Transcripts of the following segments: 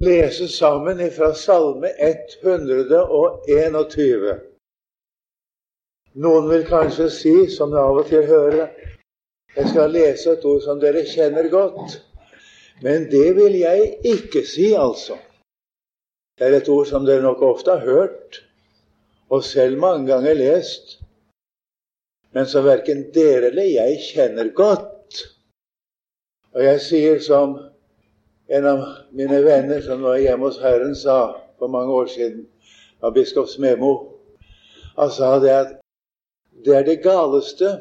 lese sammen fra Salme 121. Noen vil kanskje si, som jeg av og til hører, jeg skal lese et ord som dere kjenner godt. Men det vil jeg ikke si, altså. Det er et ord som dere nok ofte har hørt, og selv mange ganger lest, men som verken dere eller jeg kjenner godt. Og jeg sier som en av mine venner som var hjemme hos Herren, sa for mange år siden, av biskop Smemo. Han sa det at det er det galeste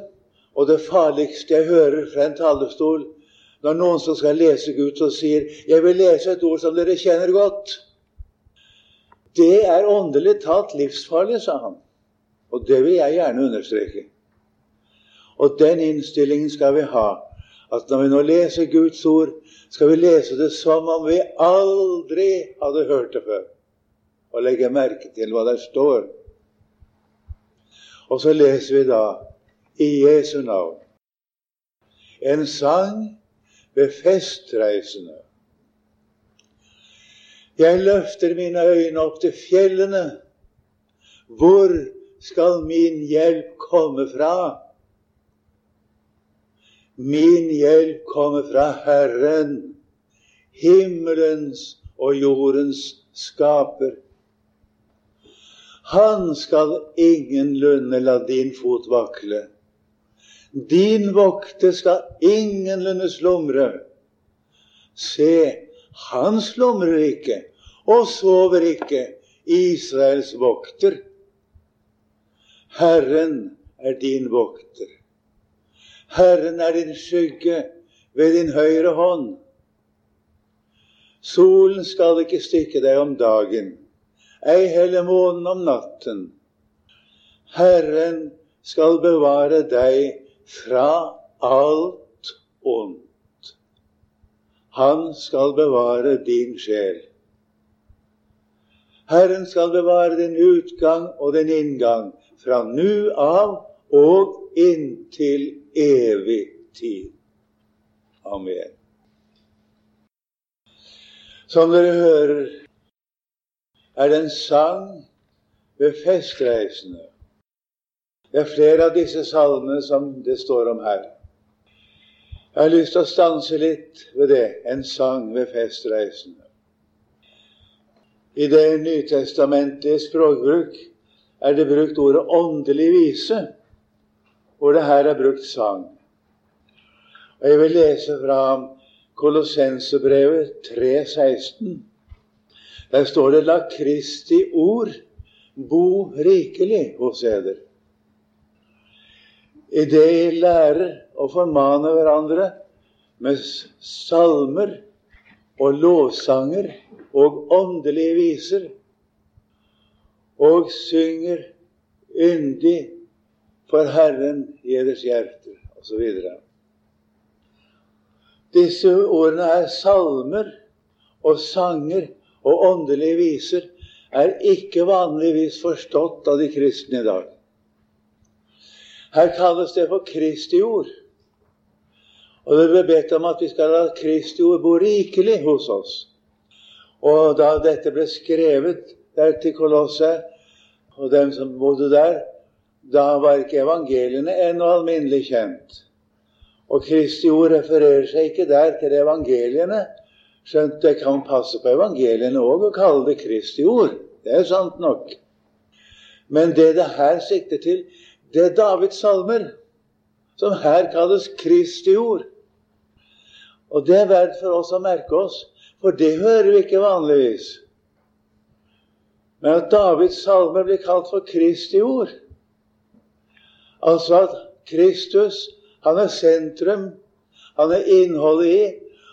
og det farligste jeg hører fra en talerstol, når noen som skal lese Gud, som sier 'Jeg vil lese et ord som dere kjenner godt'. Det er åndelig talt livsfarlig, sa han. Og det vil jeg gjerne understreke. Og den innstillingen skal vi ha. At når vi nå leser Guds ord, skal vi lese det som om vi aldri hadde hørt det før. Og legge merke til hva der står. Og så leser vi da i Jesu navn en sang ved festreisende. Jeg løfter mine øyne opp til fjellene. Hvor skal min hjelp komme fra? Min hjelp kommer fra Herren, himmelens og jordens skaper. Han skal ingenlunde la din fot vakle. Din vokter skal ingenlunde slumre. Se, han slumrer ikke og sover ikke, Israels vokter. Herren er din vokter. Herren er din skygge ved din høyre hånd. Solen skal ikke stikke deg om dagen, ei heller månen om natten. Herren skal bevare deg fra alt ondt. Han skal bevare din sjel. Herren skal bevare din utgang og din inngang fra nu av og inntil evig tid. Amen. Som dere hører, er det en sang ved festreisende. Det er flere av disse salmene som det står om her. Jeg har lyst til å stanse litt ved det. En sang ved festreisende. I det nytestamentlige språkbruk er det brukt ordet åndelig vise hvor det her er brukt sang. Og Jeg vil lese fra Kolossensebrevet 3,16. Der står det 'La Kristi ord bo rikelig hos eder'. I det I lærer å formane hverandre med salmer og lovsanger og åndelige viser, og synger yndig for Herren i deres hjerter, osv. Disse ordene er salmer og sanger og åndelige viser, er ikke vanligvis forstått av de kristne i dag. Her kalles det for Kristi ord. Og det ble bedt om at vi skal la Kristi ord bo rikelig hos oss. Og da dette ble skrevet der til Kolosset, og dem som bodde der, da var ikke evangeliene ennå alminnelig kjent. Og Kristi ord refererer seg ikke der til evangeliene, skjønt det kan passe på evangeliene òg å kalle det Kristi ord. Det er sant nok. Men det det her sikter til, det er Davids salmer, som her kalles Kristi ord. Og det er verdt for oss å merke oss, for det hører vi ikke vanligvis. Men at Davids salmer blir kalt for Kristi ord, Altså at Kristus, han er sentrum, han er innholdet i,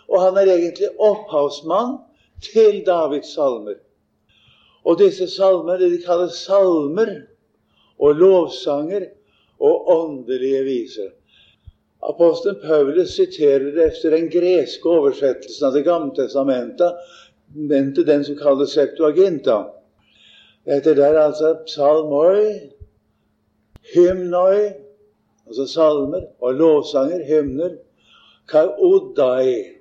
og han er egentlig opphavsmann til Davids salmer. Og disse salmer de kalles salmer og lovsanger og åndelige viser. Apostelen Paulus siterer efter den greske oversettelsen av Det gamle testamentet, den som kalles Septuaginta. Det heter der altså psalmoi, hymnoi, altså salmer, og lovsanger, hymner, kaodai.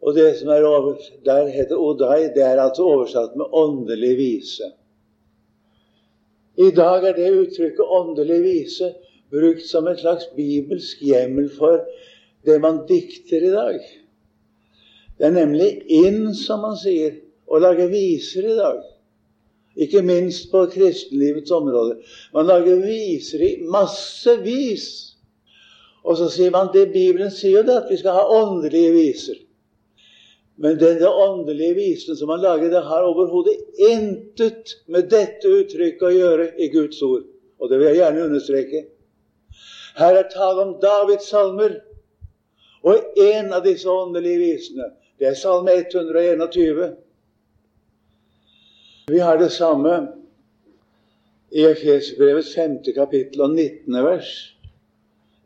Og det som er over, der heter Odai, det er altså oversatt med 'åndelig vise'. I dag er det uttrykket 'åndelig vise' brukt som en slags bibelsk hjemmel for det man dikter i dag. Det er nemlig inn, som man sier, å lage viser i dag. Ikke minst på kristenlivets område. Man lager viser i massevis. Og så sier man det Bibelen sier jo det at vi skal ha åndelige viser. Men denne åndelige visen som man lager, det har overhodet intet med dette uttrykket å gjøre i Guds ord. Og det vil jeg gjerne understreke. Her er tale om Davids salmer. Og en av disse åndelige visene, det er salme 121. Vi har det samme i Efesbrevets 5. kapittel og 19. vers.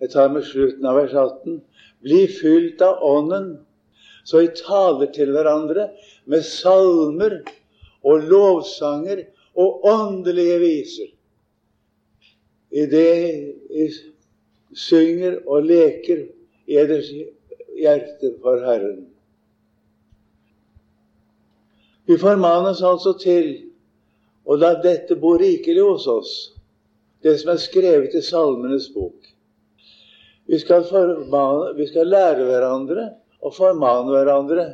Jeg tar med slutten av vers 18. Bli fylt av Ånden, så I taler til hverandre med salmer og lovsanger og åndelige viser. I det I synger og leker i eders hjerte for Herren. Vi formanes altså til å la dette bo rikelig hos oss, det som er skrevet i Salmenes bok. Vi skal, formane, vi skal lære hverandre og formane hverandre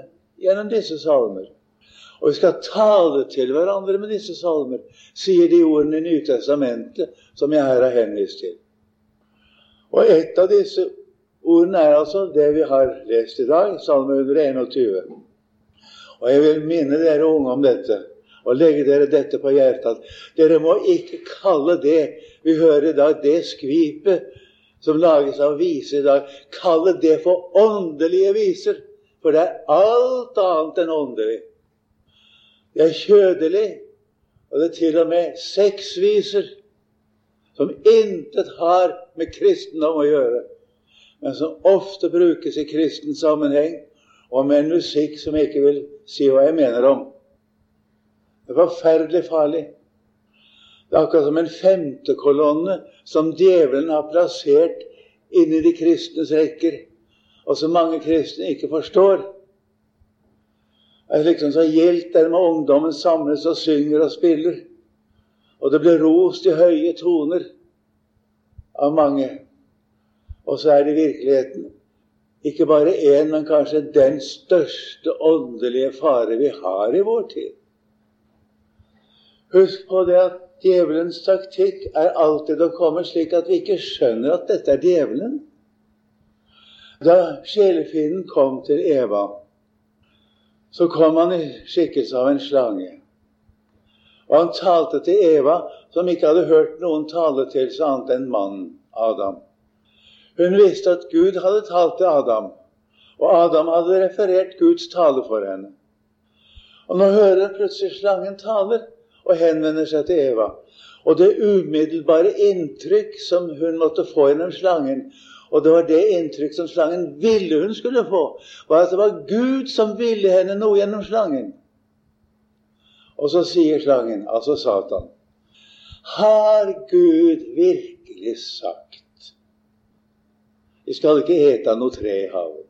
gjennom disse salmer. Og vi skal tale til hverandre med disse salmer, sier de ordene i Nytestamentet som jeg her har henvist til. Og et av disse ordene er altså det vi har lest i dag, Salme 121. Og jeg vil minne dere unge om dette og legge dere dette på hjertet. Dere må ikke kalle det vi hører i dag, det skvipet som lages av viser i dag, kalle det for åndelige viser. For det er alt annet enn åndelig. Det er kjødelig, og det er til og med sexviser som intet har med kristendom å gjøre, men som ofte brukes i kristen sammenheng og med en musikk som ikke vil si hva jeg mener om. Det er forferdelig farlig. Det er akkurat som en femtekolonne som djevelen har plassert inni de kristnes rekker, og som mange kristne ikke forstår. Det er liksom så gjeldt der med ungdommen samles og synger og spiller. Og det blir rost i høye toner av mange. Og så er det virkeligheten ikke bare én, men kanskje den største åndelige fare vi har i vår tid. Husk på det at djevelens taktikk er alltid å komme slik at vi ikke skjønner at dette er djevelen. Da sjelefienden kom til Eva, så kom han i skikkelse av en slange. Og han talte til Eva, som ikke hadde hørt noen tale til seg annet enn mannen Adam. Hun visste at Gud hadde talt til Adam, og Adam hadde referert Guds tale for henne. Og nå hører hun plutselig slangen taler og henvender seg til Eva. Og det umiddelbare inntrykk som hun måtte få gjennom slangen, og det var det inntrykk som slangen ville hun skulle få, var at det var Gud som ville henne noe gjennom slangen. Og så sier slangen, altså Satan, har Gud virkelig sagt vi skal ikke ete av noe tre i havet.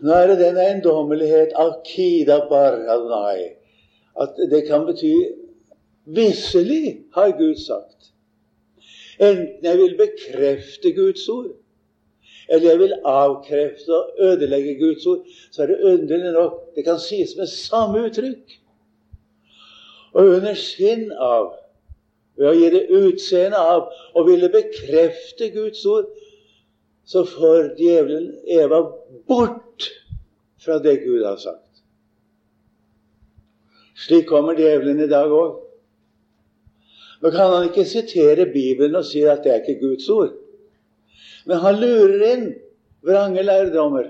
Nå er det den eiendommelighet akida baradnai at det kan bety Visselig har Gud sagt. Enten jeg vil bekrefte Guds ord, eller jeg vil avkrefte og ødelegge Guds ord, så er det underlig nok Det kan sies med samme uttrykk. Og under skinn av, ved å gi det utseende av å ville bekrefte Guds ord, så får djevelen Eva bort fra det Gud har sagt. Slik kommer djevelen i dag òg. Nå kan han ikke sitere Bibelen og si at det er ikke Guds ord. Men han lurer inn vrange lærdommer.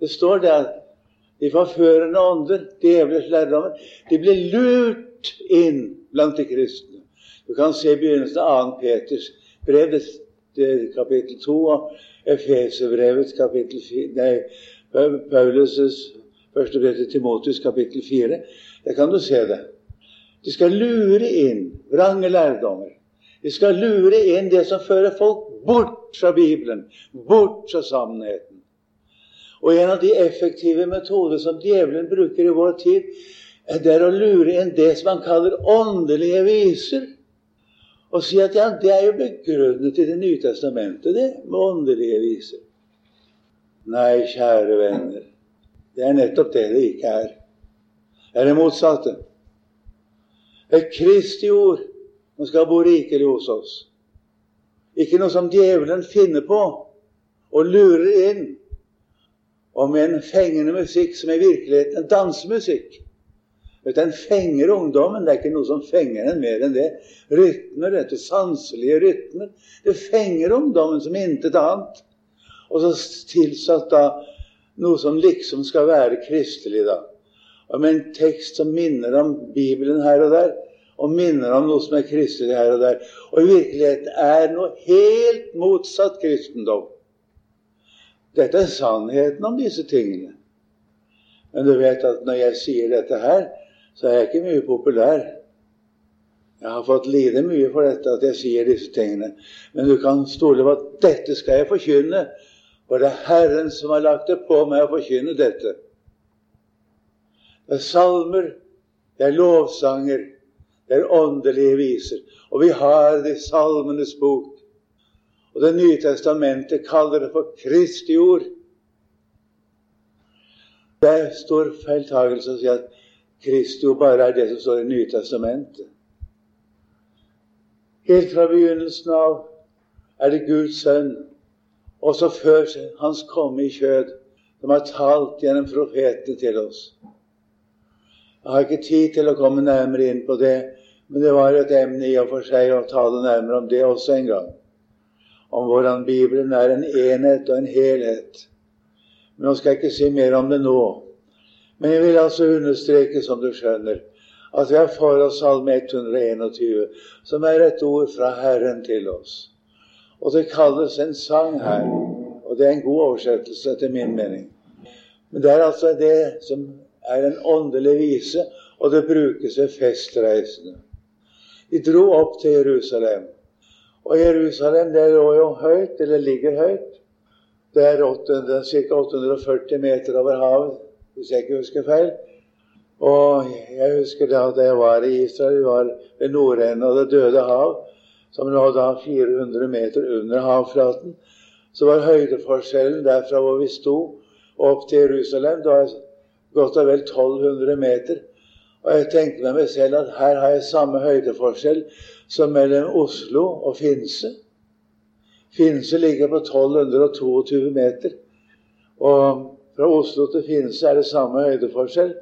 Det står der de forførende ånder, djevelens lærdommer, de blir lurt inn blant de kristne. Du kan se begynnelsen av 2. Peters brev kapittel 2 og Efeserbrevets kapittel 4 Nei, Paulus' første brev til Timotius kapittel 4. Der kan du se det. De skal lure inn vrange lærdommer. De skal lure inn det som fører folk bort fra Bibelen, bort fra sannheten. Og en av de effektive metoder som djevelen bruker i vår tid, det er å lure inn det som han kaller åndelige viser. Og si at ja, det er jo begrunnet i Det nye testamentet, det, med åndelige viser. Nei, kjære venner, det er nettopp det det ikke er. Det er det motsatte. Er Kristi ord som skal bo rikelig hos oss. Ikke noe som djevelen finner på og lurer inn, og med en fengende musikk som i virkeligheten er dansemusikk. Den fenger ungdommen. Det er ikke noe som fenger den mer enn det. Rytmer, dette sanselige rytmer. Det fenger ungdommen som intet annet. Og så tilsatt da noe som liksom skal være kristelig, da. Og med en tekst som minner om Bibelen her og der, og minner om noe som er kristelig her og der. Og i virkeligheten er noe helt motsatt kristendom. Dette er sannheten om disse tingene. Men du vet at når jeg sier dette her, så er jeg ikke mye populær. Jeg har fått lide mye for dette, at jeg sier disse tingene. Men du kan stole på at dette skal jeg forkynne. For det er Herren som har lagt det på meg å forkynne dette. Det er salmer, det er lovsanger, det er åndelige viser. Og vi har det i Salmenes bok. Og Det nye testamentet kaller det for Kristi ord. Det er stor feiltagelse å si at Kristi ord bare er det som står i Nye testamentet. Helt fra begynnelsen av er det Guds sønn også før Hans komme i kjød, som har talt gjennom profetene til oss. Jeg har ikke tid til å komme nærmere inn på det, men det var et emne i og for seg å tale nærmere om det også en gang. Om hvordan Bibelen er en enhet og en helhet. Men nå skal jeg ikke si mer om det nå. Men jeg vil altså understreke, som du skjønner, at vi har for oss Salme 121, som er et ord fra Herren til oss. Og det kalles en sang her. Og det er en god oversettelse, etter min mening. Men det er altså det som er en åndelig vise, og det brukes ved festreisende. De dro opp til Jerusalem. Og Jerusalem det lå jo høyt, eller ligger høyt. Det er ca. 840 meter over havet, hvis jeg ikke husker feil. Og jeg husker da at jeg var i Israel, vi var ved nordenden av Det døde hav som lå da 400 meter under havflaten, så var høydeforskjellen derfra hvor vi sto, opp til Jerusalem det var godt og vel 1200 meter. Og jeg tenkte med meg selv at her har jeg samme høydeforskjell som mellom Oslo og Finse. Finse ligger på 1222 meter. Og fra Oslo til Finse er det samme høydeforskjell.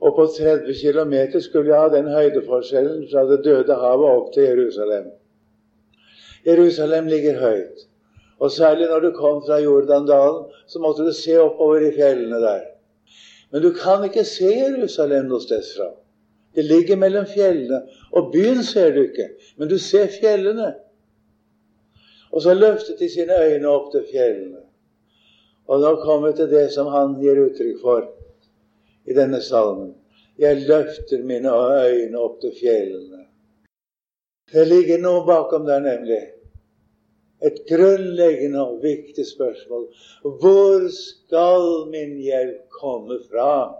Og på 30 km skulle jeg ha den høydeforskjellen fra Det døde havet opp til Jerusalem. Jerusalem ligger høyt. Og særlig når du kom fra Jordandalen, så måtte du se oppover i fjellene der. Men du kan ikke se Jerusalem noe sted fra. Det ligger mellom fjellene. Og byen ser du ikke, men du ser fjellene. Og så løftet de sine øyne opp til fjellene. Og nå kommer vi til det som han gir uttrykk for i denne salmen. Jeg løfter mine øyne opp til fjellene. Det ligger noe bakom der, nemlig et grunnleggende og viktig spørsmål. Hvor skal min hjelp komme fra?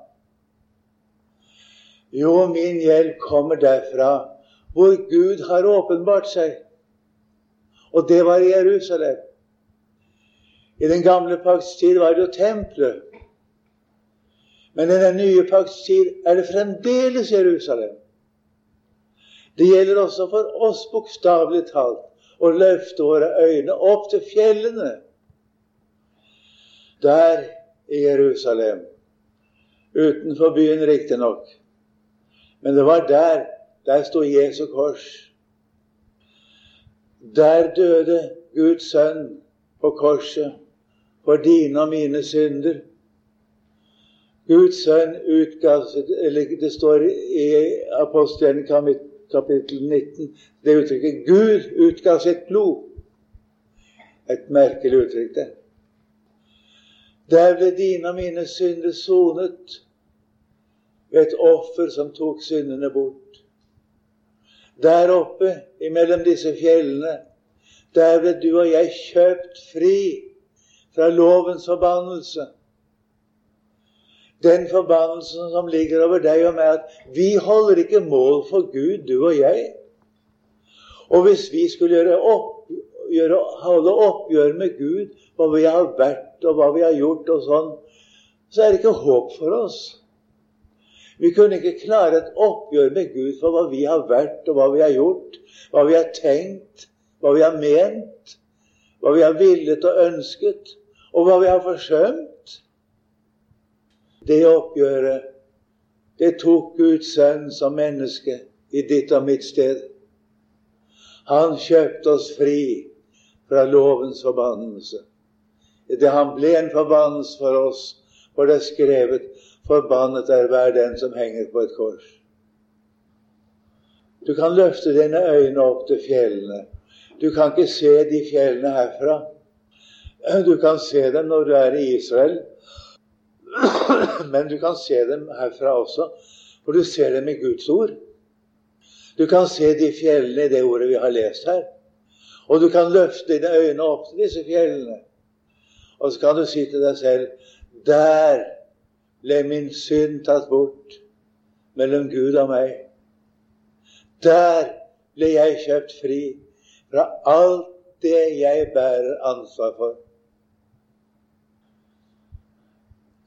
Jo, min hjelp kommer derfra hvor Gud har åpenbart seg. Og det var i Jerusalem. I den gamle pakts tid var det jo tempelet. Men i den nye pakts tid er det fremdeles Jerusalem. Det gjelder også for oss, bokstavelig talt å løfte våre øyne opp til fjellene. Der i Jerusalem. Utenfor byen, riktignok. Men det var der. Der sto Jesu kors. Der døde Guds sønn på korset for dine og mine synder. Guds sønn utgasset eller Det står i apostelen kapittel 19 det uttrykket 'Gud utga sitt blod'. Et merkelig uttrykk, det. Der ble dine og mine synder sonet ved et offer som tok syndene bort. Der oppe imellom disse fjellene, der ble du og jeg kjøpt fri fra lovens forbannelse. den forbannelsen som ligger over deg og meg, at vi holder ikke mål for Gud, du og jeg. Og hvis vi skulle gjøre opp, gjøre, holde oppgjør med Gud, hva vi har vært og hva vi har gjort og sånn, så er det ikke håp for oss. Vi kunne ikke klare et oppgjør med Gud for hva vi har vært og hva vi har gjort, hva vi har tenkt, hva vi har ment, hva vi har villet og ønsket, og hva vi har forsømt. Det oppgjøret, det tok Guds sønn som menneske i ditt og mitt sted. Han kjøpte oss fri fra lovens forbannelse. Det han ble en forbannelse for oss, for det er skrevet 'Forbannet er hver den som henger på et kors'. Du kan løfte dine øyne opp til fjellene. Du kan ikke se de fjellene herfra. Du kan se dem når du er i Israel. Men du kan se dem herfra også, for du ser dem i Guds ord. Du kan se de fjellene i det ordet vi har lest her. Og du kan løfte dine øyne opp til disse fjellene. Og så kan du si til deg selv Der ble min synd tatt bort mellom Gud og meg. Der ble jeg kjøpt fri fra alt det jeg bærer ansvar for.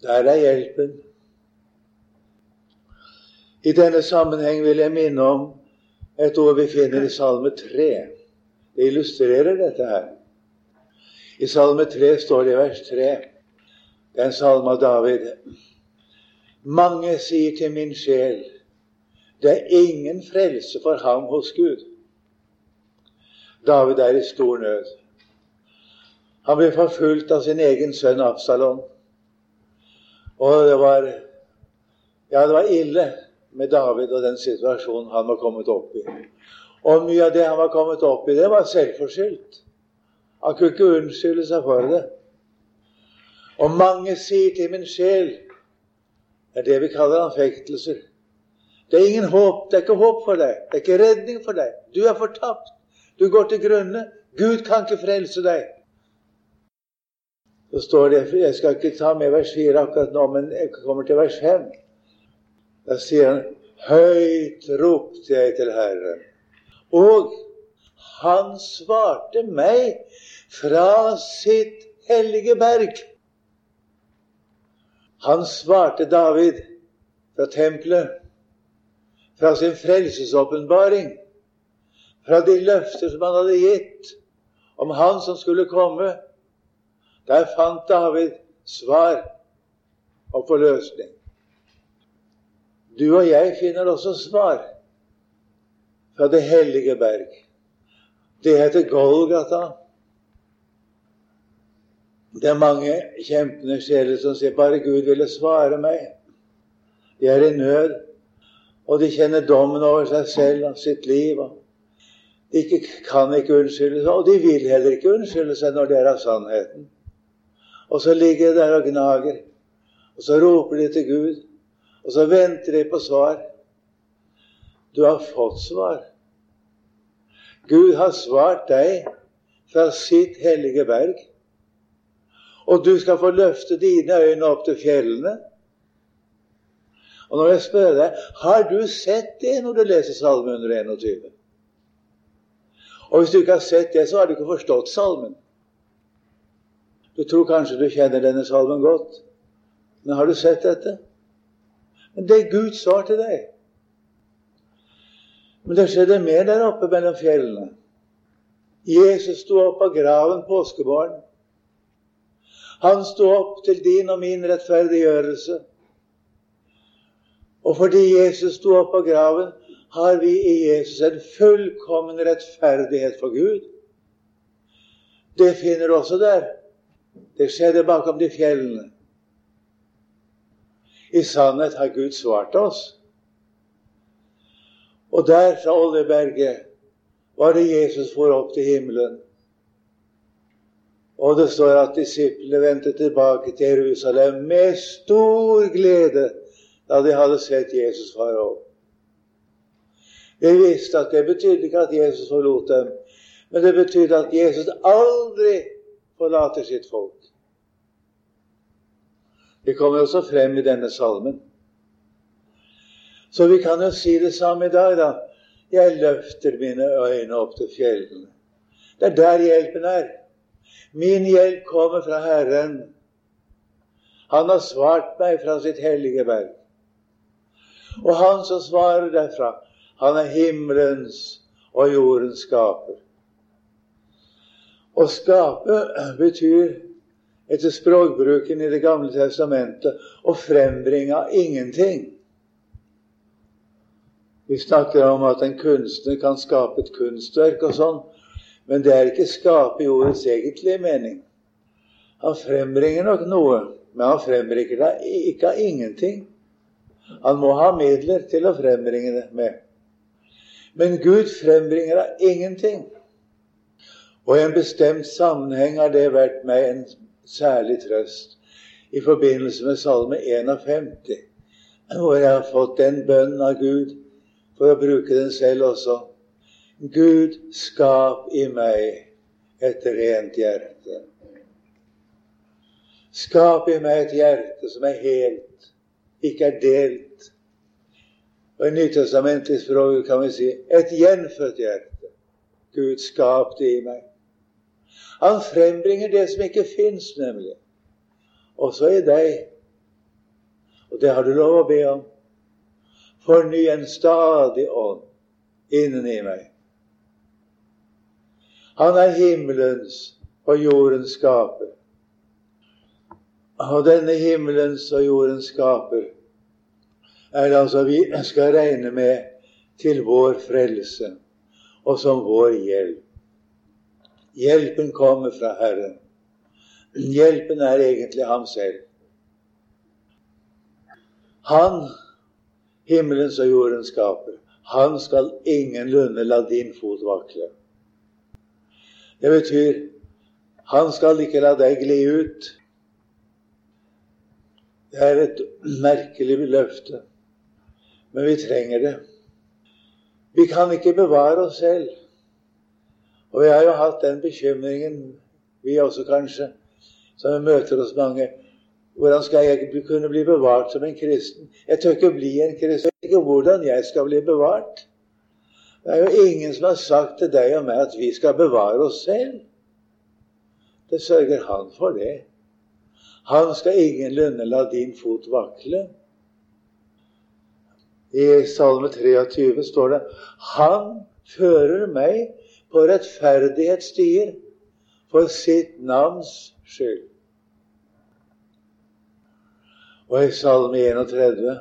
Der er hjelpen. I denne sammenheng vil jeg minne om et ord vi finner i Salme 3. Det illustrerer dette her. I Salme 3 står det i vers 3. Det er en salme av David. Mange sier til min sjel, det er ingen frelse for ham hos Gud. David er i stor nød. Han blir forfulgt av sin egen sønn Absalon. Og det var Ja, det var ille med David og den situasjonen han var kommet opp i. Og mye av det han var kommet opp i, det var selvforskyldt. Han kunne ikke unnskylde seg for det. Og mange sier til min sjel Det er det vi kaller anfektelser. Det er ingen håp. Det er ikke håp for deg. Det er ikke redning for deg. Du er fortapt. Du går til grunne. Gud kan ikke frelse deg. Står det Jeg skal ikke ta med vers 4 akkurat nå, men jeg kommer til vers 5. Da sier han Høyt ropte jeg til Herren, og han svarte meg fra sitt hellige berg. Han svarte David fra tempelet, fra sin frelsesåpenbaring, fra de løfter som han hadde gitt om han som skulle komme der fant David svar og forløsning. Du og jeg finner også svar fra det hellige berg. Det heter Golgata. Det er mange kjempende sjeler som sier 'bare Gud ville svare meg'. De er i nød, og de kjenner dommen over seg selv og sitt liv. Og de ikke, kan ikke unnskylde seg, og de vil heller ikke unnskylde seg når det er av sannheten. Og så ligger de der og gnager. Og så roper de til Gud. Og så venter de på svar. Du har fått svar. Gud har svart deg fra sitt hellige berg. Og du skal få løfte dine øyne opp til fjellene. Og når jeg spør deg har du sett det når du leser Salme 121? Og hvis du ikke har sett det, så har du ikke forstått salmen. Du tror kanskje du kjenner denne salmen godt. Men har du sett dette? Men det er Guds svar til deg. Men det skjedde mer der oppe mellom fjellene. Jesus sto opp av graven påskemorgen. Han sto opp til din og min rettferdiggjørelse. Og fordi Jesus sto opp av graven, har vi i Jesus en fullkommen rettferdighet for Gud. Det finner du også der. Det skjedde bakom de fjellene. I sannhet har Gud svart oss. Og der fra Oljeberget var det Jesus for opp til himmelen. Og det står at disiplene vendte tilbake til Jerusalem med stor glede da de hadde sett Jesus fare opp. De visste at det betydde ikke at Jesus forlot dem, men det betydde at Jesus aldri forlater sitt folk. Det kommer også frem i denne salmen. Så vi kan jo si det samme i dag, da. Jeg løfter mine øyne opp til fjellene. Det er der hjelpen er. Min hjelp kommer fra Herren. Han har svart meg fra sitt hellige berg. Og han som svarer derfra, han er himmelens og jordens skaper. Å skape betyr etter språkbruken i Det gamle testamentet å frembringe av ingenting. Vi snakker om at en kunstner kan skape et kunstverk og sånn, men det er ikke skape i ordets egentlige mening. Han frembringer nok noe, men han frembringer det ikke av ingenting. Han må ha midler til å frembringe det med. Men Gud frembringer av ingenting. Og i en bestemt sammenheng har det vært meg en særlig trøst i forbindelse med Salme 51, hvor jeg har fått den bønnen av Gud, for å bruke den selv også. Gud, skap i meg et rent hjerte. Skap i meg et hjerte som er helt, ikke er delt. Og i Nytestamentlig språk kan vi si et gjenfødt hjerte. Gud, skap det i meg. Han frembringer det som ikke fins, nemlig. Også i deg. Og det har du lov å be om. Forny en stadig ånd inni meg. Han er himmelens og jordens skaper. Og denne himmelens og jordens skaper er det altså vi skal regne med til vår frelse og som vår hjelp. Hjelpen kommer fra Herren. Hjelpen er egentlig ham selv. Han, himmelens og jordens skaper, han skal ingenlunde la din fot vakle. Det betyr han skal ikke la deg gli ut. Det er et merkelig løfte, men vi trenger det. Vi kan ikke bevare oss selv. Og vi har jo hatt den bekymringen, vi også kanskje, som vi møter hos mange. Hvordan skal jeg kunne bli bevart som en kristen? Jeg tør ikke bli en kristen. Jeg vet ikke hvordan jeg skal bli bevart. Det er jo ingen som har sagt til deg og meg at vi skal bevare oss selv. Det sørger han for, det. Han skal ingenlunde la din fot vakle. I Salme 23 står det Han fører meg på rettferdighetsstier for sitt navns skyld. Og i Salme 31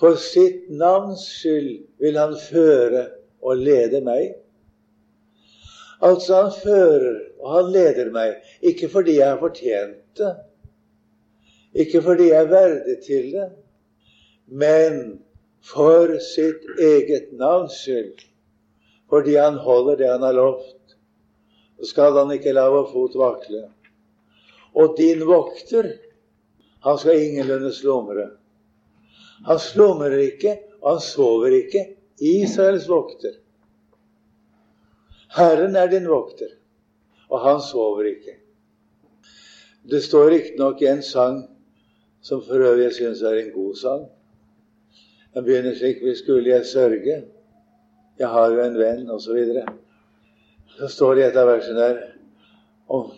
For sitt navns skyld vil han føre og lede meg. Altså, han fører og han leder meg, ikke fordi jeg har fortjent det, ikke fordi jeg er verdig til det, men for sitt eget navns skyld fordi han holder det han har lovt. Så skal han ikke la vår fot vakle. Og din vokter, han skal ingenlunde slumre. Han slumrer ikke, og han sover ikke. Israels vokter. Herren er din vokter, og han sover ikke. Det står riktignok i en sang som for øvrig jeg syns er en god sang. Den begynner slik Vi skulle jeg sørge 'Jeg har jo en venn', osv. Så, videre. så står det i et av versene der om,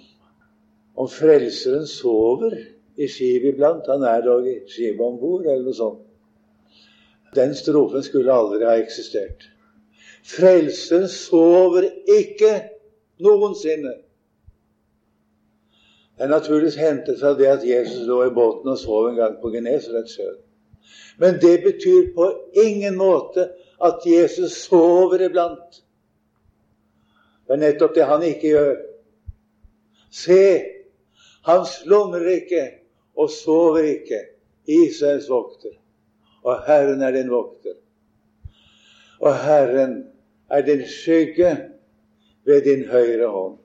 om Frelseren sover i skip iblant. Han er dog i skipet om bord, eller noe sånt. Den strofen skulle aldri ha eksistert. Frelseren sover ikke noensinne. Det er naturligvis hentet fra det at Jesus lå i båten og sov en gang på Genesaretsjøen. Men det betyr på ingen måte at Jesus sover iblant. Det er nettopp det han ikke gjør. Se, han slumrer ikke og sover ikke. Israels vokter. Og Herren er din vokter. Og Herren er din skygge ved din høyre hånd.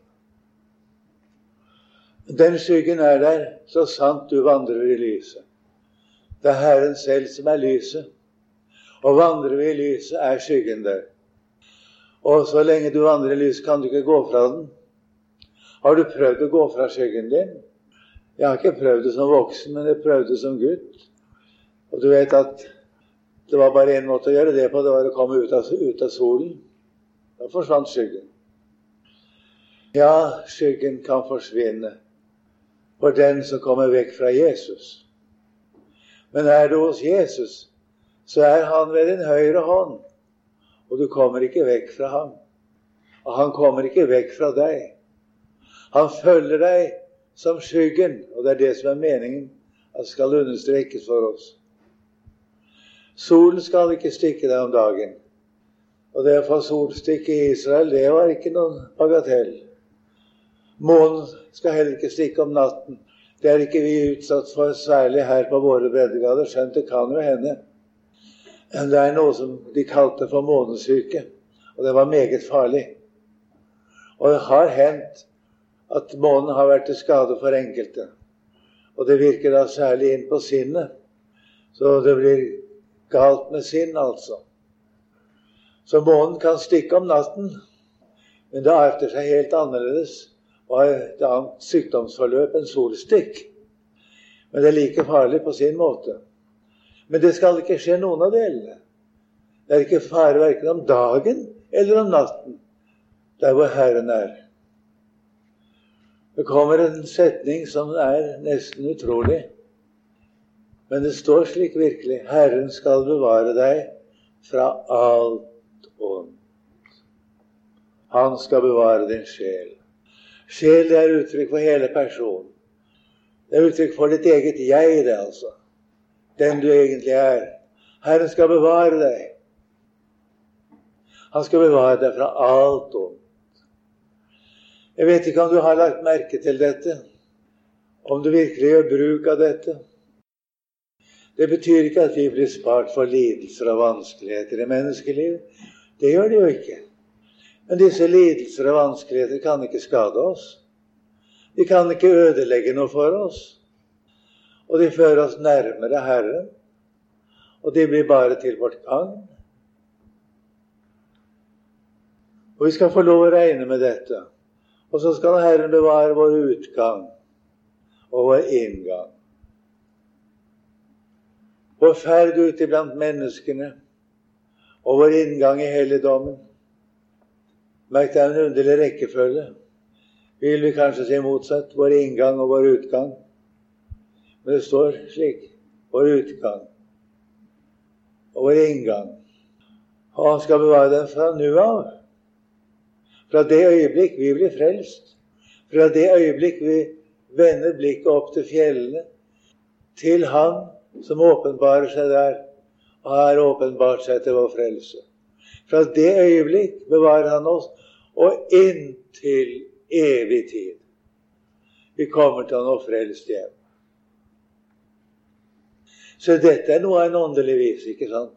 Den skyggen er der så sant du vandrer i lyset. Det er Herren selv som er lyset. Og vandrer vi i lyset, er skyggen der. Og så lenge du vandrer i lyset, kan du ikke gå fra den. Har du prøvd å gå fra skyggen din? Jeg har ikke prøvd det som voksen, men jeg prøvde det som gutt. Og du vet at det var bare én måte å gjøre det på, det var å komme ut av, ut av solen. Da forsvant skyggen. Ja, skyggen kan forsvinne for den som kommer vekk fra Jesus. Men er du hos Jesus, så er han ved din høyre hånd, og du kommer ikke vekk fra ham. Og han kommer ikke vekk fra deg. Han følger deg som skyggen, og det er det som er meningen at skal understrekes for oss. Solen skal ikke stikke deg om dagen. Og det å få solstikke i Israel, det var ikke noen bagatell. Månen skal heller ikke stikke om natten. Det er ikke vi utsatt for, særlig her på våre breddegrader, skjønt det kan jo hende. Det er noe som de kalte for månesyke, og det var meget farlig. Og det har hendt at månen har vært til skade for enkelte. Og det virker da særlig inn på sinnet. Så det blir galt med sinn, altså. Så månen kan stikke om natten, men det arter seg helt annerledes og har et annet sykdomsforløp enn solstikk. Men det er like farlig på sin måte. Men det skal ikke skje noen av delene. Det er ikke fare verken om dagen eller om natten der hvor Herren er. Det kommer en setning som er nesten utrolig. Men det står slik virkelig Herren skal bevare deg fra alt ondt. Han skal bevare din sjel. Sjel det er uttrykk for hele personen. Det er uttrykk for ditt eget jeg, det, altså. Den du egentlig er. Herren skal bevare deg. Han skal bevare deg fra alt ondt. Jeg vet ikke om du har lagt merke til dette, om du virkelig gjør bruk av dette. Det betyr ikke at vi blir spart for lidelser og vanskeligheter i menneskelivet. Det gjør det jo ikke. Men disse lidelser og vanskeligheter kan ikke skade oss. De kan ikke ødelegge noe for oss. Og de fører oss nærmere Herren. Og de blir bare til vårt gagn. Og vi skal få lov å regne med dette. Og så skal Herren bevare vår utgang og vår inngang. Vår ferd ute blant menneskene og vår inngang i helligdommen. Merk deg en underlig rekkefølge. Vil vi kanskje si motsatt vår inngang og vår utgang. Men det står slik vår utgang og vår inngang. Og han skal bevare den fra nu av. Fra det øyeblikk vi blir frelst. Fra det øyeblikk vi vender blikket opp til fjellene, til Han som åpenbarer seg der, og har åpenbart seg til vår frelse. Fra det øyeblikk bevarer Han oss og inntil evig tid. Vi kommer til å og frelst hjem. Så dette er noe av en åndelig vis, ikke sant?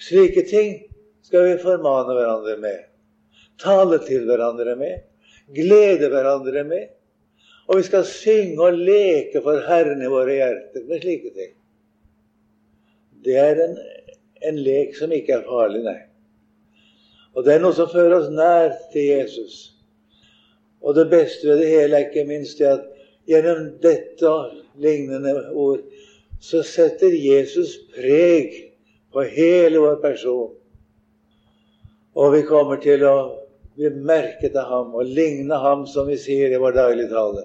Slike ting skal vi formane hverandre med, tale til hverandre med, glede hverandre med. Og vi skal synge og leke for Herren i våre hjerter med slike ting. Det er en, en lek som ikke er farlig, nei. Og det er noe som fører oss nær til Jesus. Og det beste ved det hele er ikke minst det at gjennom dette lignende ord så setter Jesus preg på hele vår person. Og vi kommer til å bli merket av ham og ligne ham, som vi sier i vår daglige tale.